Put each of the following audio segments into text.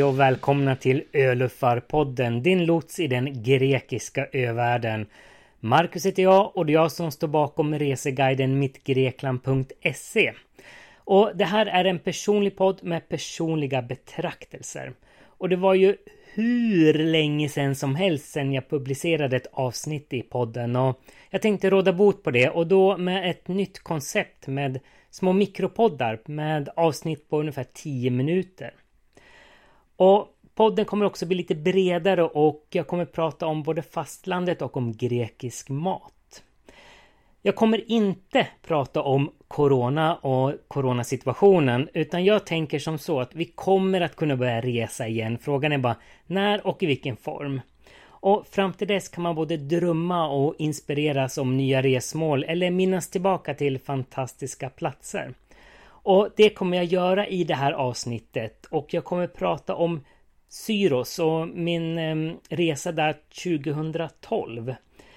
Hej och välkomna till Öluffarpodden, din lots i den grekiska övärlden. Marcus heter jag och det är jag som står bakom reseguiden mittgrekland.se. Och det här är en personlig podd med personliga betraktelser. Och det var ju hur länge sedan som helst sedan jag publicerade ett avsnitt i podden och jag tänkte råda bot på det och då med ett nytt koncept med små mikropoddar med avsnitt på ungefär 10 minuter. Och podden kommer också bli lite bredare och jag kommer prata om både fastlandet och om grekisk mat. Jag kommer inte prata om Corona och Coronasituationen utan jag tänker som så att vi kommer att kunna börja resa igen. Frågan är bara när och i vilken form. Och fram till dess kan man både drömma och inspireras om nya resmål eller minnas tillbaka till fantastiska platser. Och det kommer jag göra i det här avsnittet och jag kommer prata om Syros och min ehm, resa där 2012.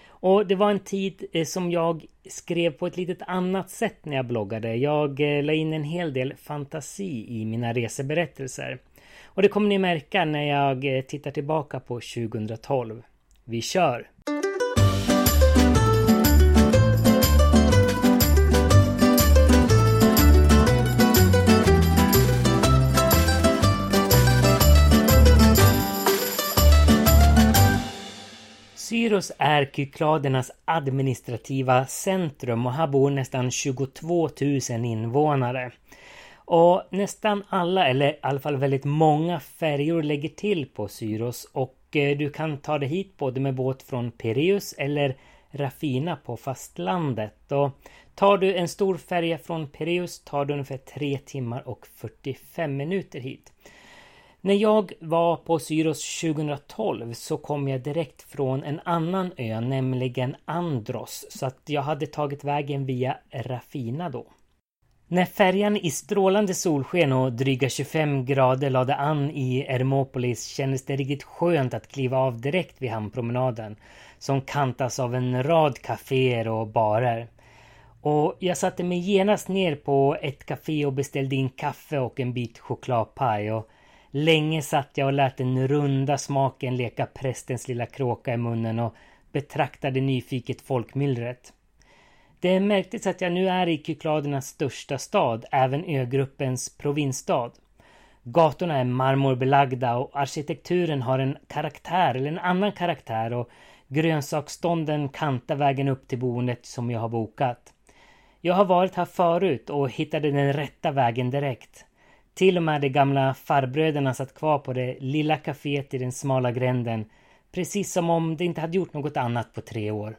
Och det var en tid eh, som jag skrev på ett litet annat sätt när jag bloggade. Jag eh, la in en hel del fantasi i mina reseberättelser. Och det kommer ni märka när jag eh, tittar tillbaka på 2012. Vi kör! Syros är Kykladernas administrativa centrum och här bor nästan 22 000 invånare. Och nästan alla, eller i alla fall väldigt många färjor lägger till på Syros och eh, du kan ta dig hit både med båt från Pireus eller Rafina på fastlandet. Och tar du en stor färja från Pireus tar det ungefär 3 timmar och 45 minuter hit. När jag var på Syros 2012 så kom jag direkt från en annan ö, nämligen Andros, så att jag hade tagit vägen via Rafina då. När färjan i strålande solsken och dryga 25 grader lade an i Hermopolis kändes det riktigt skönt att kliva av direkt vid hamnpromenaden som kantas av en rad kaféer och barer. Och jag satte mig genast ner på ett kafé och beställde in kaffe och en bit chokladpaj och länge satt jag och lät den runda smaken leka prästens lilla kråka i munnen och betraktade nyfiket folkmyllret. Det märktes att jag nu är i Kykladernas största stad, även ögruppens provinsstad. Gatorna är marmorbelagda och arkitekturen har en karaktär eller en annan karaktär och grönsaksstånden kantar vägen upp till boendet som jag har bokat. Jag har varit här förut och hittade den rätta vägen direkt. Till och med de gamla farbröderna satt kvar på det lilla kaféet i den smala gränden. Precis som om de inte hade gjort något annat på tre år.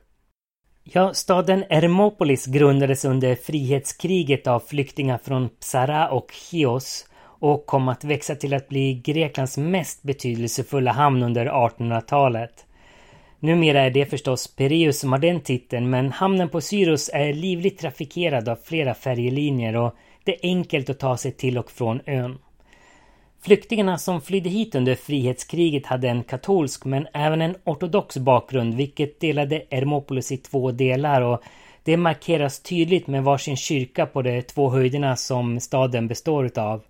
Ja, staden Hermopolis grundades under frihetskriget av flyktingar från Psara och Chios och kom att växa till att bli Greklands mest betydelsefulla hamn under 1800-talet. Numera är det förstås Pireus som har den titeln men hamnen på Syros är livligt trafikerad av flera färjelinjer och det är enkelt att ta sig till och från ön. Flyktingarna som flydde hit under frihetskriget hade en katolsk men även en ortodox bakgrund vilket delade Hermopolis i två delar och det markeras tydligt med varsin kyrka på de två höjderna som staden består utav.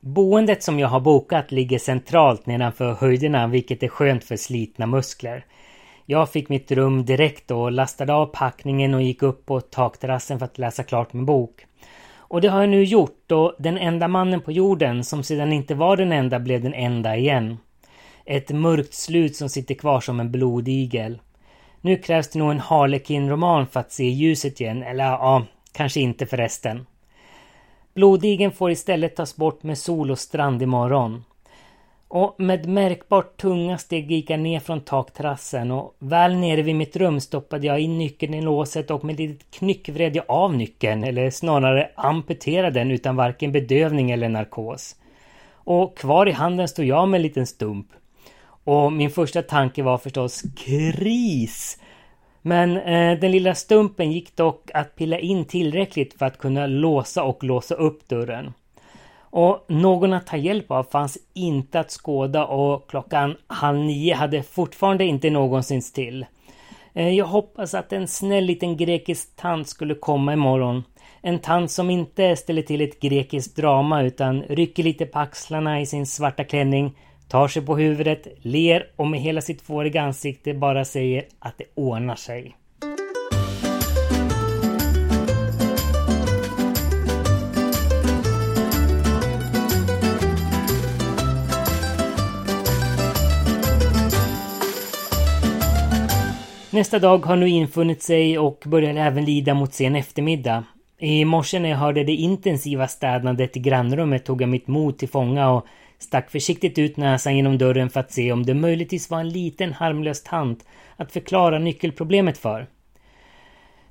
Boendet som jag har bokat ligger centralt nedanför höjderna vilket är skönt för slitna muskler. Jag fick mitt rum direkt och lastade av packningen och gick upp på takterrassen för att läsa klart min bok. Och det har jag nu gjort och den enda mannen på jorden som sedan inte var den enda blev den enda igen. Ett mörkt slut som sitter kvar som en blodigel. Nu krävs det nog en Harlequin-roman för att se ljuset igen, eller ja, kanske inte förresten. Blodigen får istället tas bort med sol och strand imorgon. Och med märkbart tunga steg gick jag ner från takterrassen och väl nere vid mitt rum stoppade jag in nyckeln i låset och med ett litet knyck vred jag av nyckeln, eller snarare amputerade den utan varken bedövning eller narkos. Och kvar i handen stod jag med en liten stump. Och min första tanke var förstås kris! Men eh, den lilla stumpen gick dock att pilla in tillräckligt för att kunna låsa och låsa upp dörren. Och någon att ta hjälp av fanns inte att skåda och klockan halv nio hade fortfarande inte någon synts till. Eh, jag hoppas att en snäll liten grekisk tant skulle komma imorgon. En tant som inte ställer till ett grekiskt drama utan rycker lite på axlarna i sin svarta klänning, tar sig på huvudet, ler och med hela sitt fåriga ansikte bara säger att det ordnar sig. Nästa dag har nu infunnit sig och börjar även lida mot sen eftermiddag. I morse när jag hörde det intensiva städandet i grannrummet tog jag mitt mod till fånga och stack försiktigt ut näsan genom dörren för att se om det möjligtvis var en liten harmlös tant att förklara nyckelproblemet för.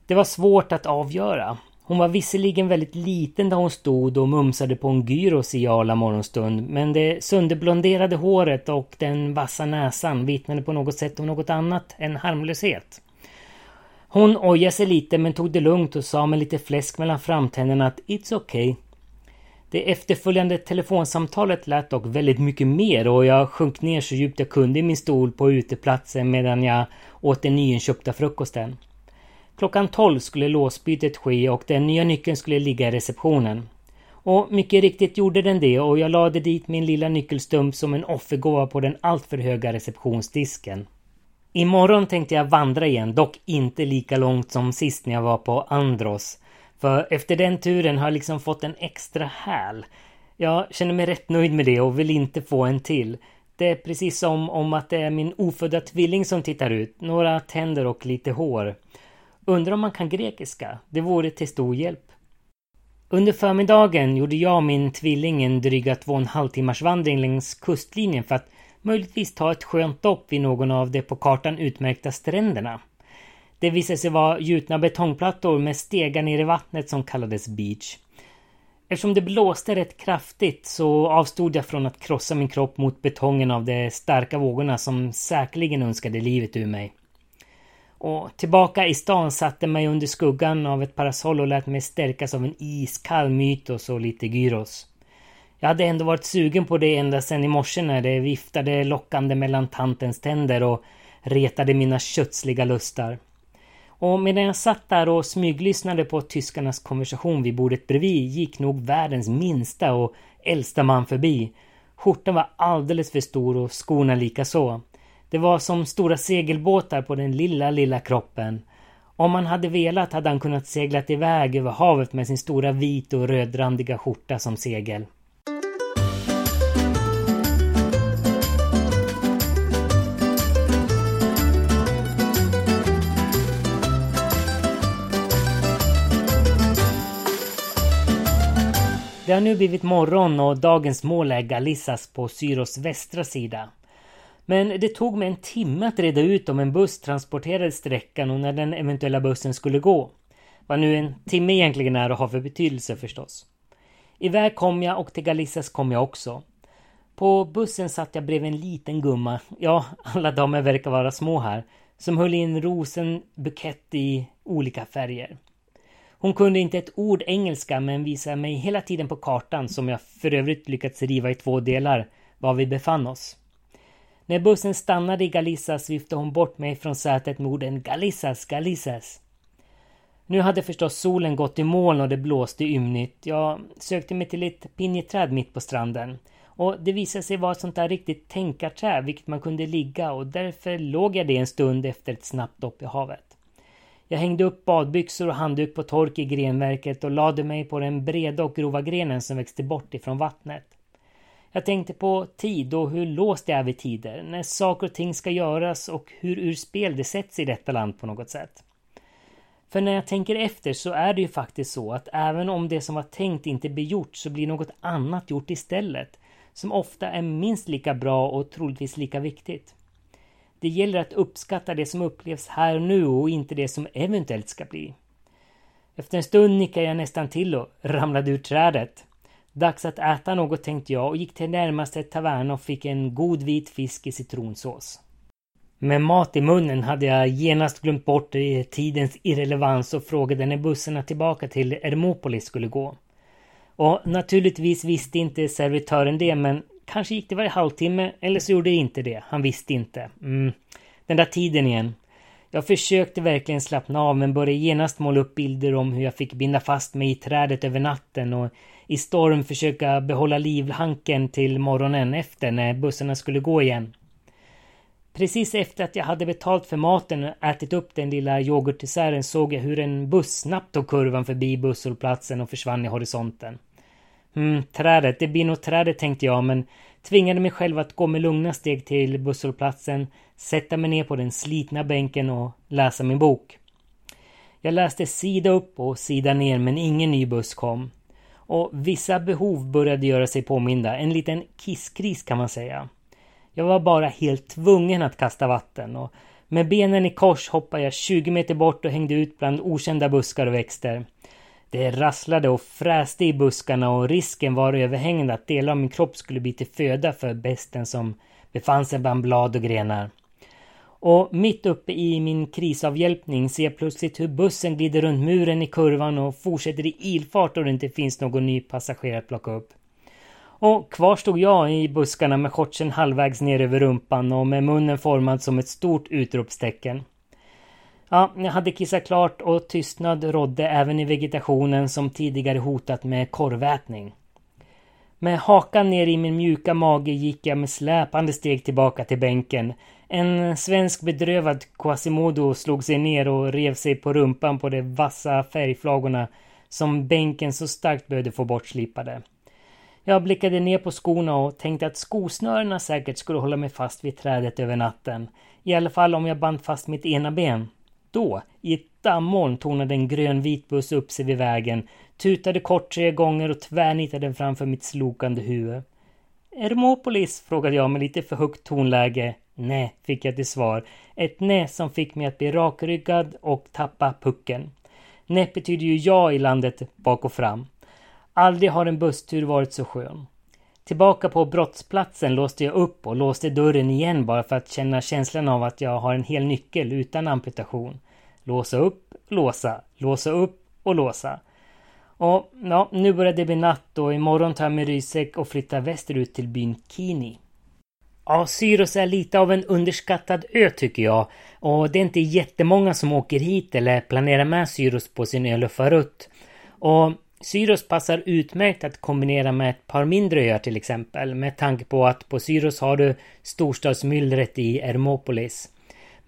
Det var svårt att avgöra. Hon var visserligen väldigt liten där hon stod och mumsade på en gyros i alla morgonstund, men det sönderblonderade håret och den vassa näsan vittnade på något sätt om något annat än harmlöshet. Hon ojade sig lite men tog det lugnt och sa med lite fläsk mellan framtänderna att It's okay. Det efterföljande telefonsamtalet lät dock väldigt mycket mer och jag sjönk ner så djupt jag kunde i min stol på uteplatsen medan jag åt den nyinköpta frukosten. Klockan 12 skulle låsbytet ske och den nya nyckeln skulle ligga i receptionen. Och mycket riktigt gjorde den det och jag lade dit min lilla nyckelstump som en offergåva på den alltför höga receptionsdisken. Imorgon tänkte jag vandra igen, dock inte lika långt som sist när jag var på Andros. För efter den turen har jag liksom fått en extra häl. Jag känner mig rätt nöjd med det och vill inte få en till. Det är precis som om att det är min ofödda tvilling som tittar ut. Några tänder och lite hår. Undrar om man kan grekiska? Det vore till stor hjälp. Under förmiddagen gjorde jag och min tvilling en dryga två och en halv timmars vandring längs kustlinjen för att möjligtvis ta ett skönt dopp vid någon av de på kartan utmärkta stränderna. Det visade sig vara gjutna betongplattor med stegar ner i vattnet som kallades beach. Eftersom det blåste rätt kraftigt så avstod jag från att krossa min kropp mot betongen av de starka vågorna som säkerligen önskade livet ur mig. Och tillbaka i stan satte mig under skuggan av ett parasoll och lät mig stärkas av en iskall mytos och lite gyros. Jag hade ändå varit sugen på det ända sedan i morse när det viftade lockande mellan tantens tänder och retade mina kötsliga lustar. Och medan jag satt där och smyglyssnade på tyskarnas konversation vid bordet bredvid gick nog världens minsta och äldsta man förbi. Skjortan var alldeles för stor och skorna lika så. Det var som stora segelbåtar på den lilla, lilla kroppen. Om han hade velat hade han kunnat segla iväg över havet med sin stora vit och rödrandiga skjorta som segel. Det har nu blivit morgon och dagens mål är Galissas på Syros västra sida. Men det tog mig en timme att reda ut om en buss transporterade sträckan och när den eventuella bussen skulle gå. Vad nu en timme egentligen är och har för betydelse förstås. Iväg kom jag och till Galissas kom jag också. På bussen satt jag bredvid en liten gumma, ja, alla damer verkar vara små här, som höll i en rosenbukett i olika färger. Hon kunde inte ett ord engelska men visade mig hela tiden på kartan som jag för övrigt lyckats riva i två delar var vi befann oss. När bussen stannade i Galissas viftade hon bort mig från sätet med orden Galissas, Galissas. Nu hade förstås solen gått i moln och det blåste ymnigt. Jag sökte mig till ett pinjeträd mitt på stranden. Och det visade sig vara ett sånt där riktigt tänkarträd vilket man kunde ligga och därför låg jag det en stund efter ett snabbt dopp i havet. Jag hängde upp badbyxor och handduk på tork i grenverket och lade mig på den breda och grova grenen som växte bort ifrån vattnet. Jag tänkte på tid och hur låst det är vid tider, när saker och ting ska göras och hur ur spel det sätts i detta land på något sätt. För när jag tänker efter så är det ju faktiskt så att även om det som var tänkt inte blir gjort så blir något annat gjort istället, som ofta är minst lika bra och troligtvis lika viktigt. Det gäller att uppskatta det som upplevs här och nu och inte det som eventuellt ska bli. Efter en stund nickade jag nästan till och ramlade ur trädet. Dags att äta något tänkte jag och gick till närmaste tavern och fick en god vit fisk i citronsås. Med mat i munnen hade jag genast glömt bort eh, tidens irrelevans och frågade när bussarna tillbaka till Ermopolis skulle gå. Och naturligtvis visste inte servitören det men kanske gick det varje halvtimme eller så gjorde det inte det. Han visste inte. Mm. Den där tiden igen. Jag försökte verkligen slappna av men började genast måla upp bilder om hur jag fick binda fast mig i trädet över natten och i storm försöka behålla livhanken till morgonen efter när bussarna skulle gå igen. Precis efter att jag hade betalt för maten och ätit upp den lilla yoghurtdesserten såg jag hur en buss snabbt tog kurvan förbi busshållplatsen och försvann i horisonten. Mm, trädet, det blir nog trädet tänkte jag men tvingade mig själv att gå med lugna steg till busshållplatsen, sätta mig ner på den slitna bänken och läsa min bok. Jag läste sida upp och sida ner men ingen ny buss kom. Och vissa behov började göra sig påminda, en liten kisskris kan man säga. Jag var bara helt tvungen att kasta vatten och med benen i kors hoppade jag 20 meter bort och hängde ut bland okända buskar och växter. Det rasslade och fräste i buskarna och risken var överhängande att delar av min kropp skulle bli till föda för besten som befann sig bland blad och grenar. Och mitt uppe i min krisavhjälpning ser jag plötsligt hur bussen glider runt muren i kurvan och fortsätter i ilfart då det inte finns någon ny passagerare att plocka upp. Och kvar stod jag i buskarna med shortsen halvvägs ner över rumpan och med munnen formad som ett stort utropstecken. Ja, jag hade kissat klart och tystnad rådde även i vegetationen som tidigare hotat med korvätning. Med hakan ner i min mjuka mage gick jag med släpande steg tillbaka till bänken. En svensk bedrövad Quasimodo slog sig ner och rev sig på rumpan på de vassa färgflagorna som bänken så starkt behövde få bortslipade. Jag blickade ner på skorna och tänkte att skosnörena säkert skulle hålla mig fast vid trädet över natten. I alla fall om jag band fast mitt ena ben. Då, i ett dammoln, tornade en grönvit buss upp sig vid vägen, tutade kort tre gånger och tvärnitade framför mitt slokande huvud. Ermopolis? frågade jag med lite för högt tonläge. Nej, fick jag till svar. Ett nej som fick mig att bli rakryggad och tappa pucken. Nej betyder ju ja i landet bak och fram. Aldrig har en busstur varit så skön. Tillbaka på brottsplatsen låste jag upp och låste dörren igen bara för att känna känslan av att jag har en hel nyckel utan amputation. Låsa upp, låsa, låsa upp och låsa. Och ja, nu börjar det bli natt och imorgon tar jag min ryggsäck och flyttar västerut till byn Kini. Ja, Syros är lite av en underskattad ö tycker jag. Och det är inte jättemånga som åker hit eller planerar med Syros på sin öluffarutt. Och Syros passar utmärkt att kombinera med ett par mindre öar till exempel med tanke på att på Syros har du storstadsmyllret i Hermopolis.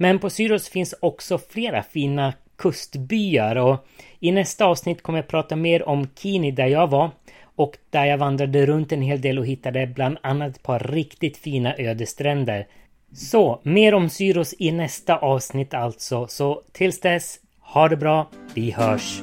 Men på Syros finns också flera fina kustbyar och i nästa avsnitt kommer jag prata mer om Kini där jag var och där jag vandrade runt en hel del och hittade bland annat ett par riktigt fina ödestränder. Så, mer om Syros i nästa avsnitt alltså. Så tills dess, ha det bra, vi hörs!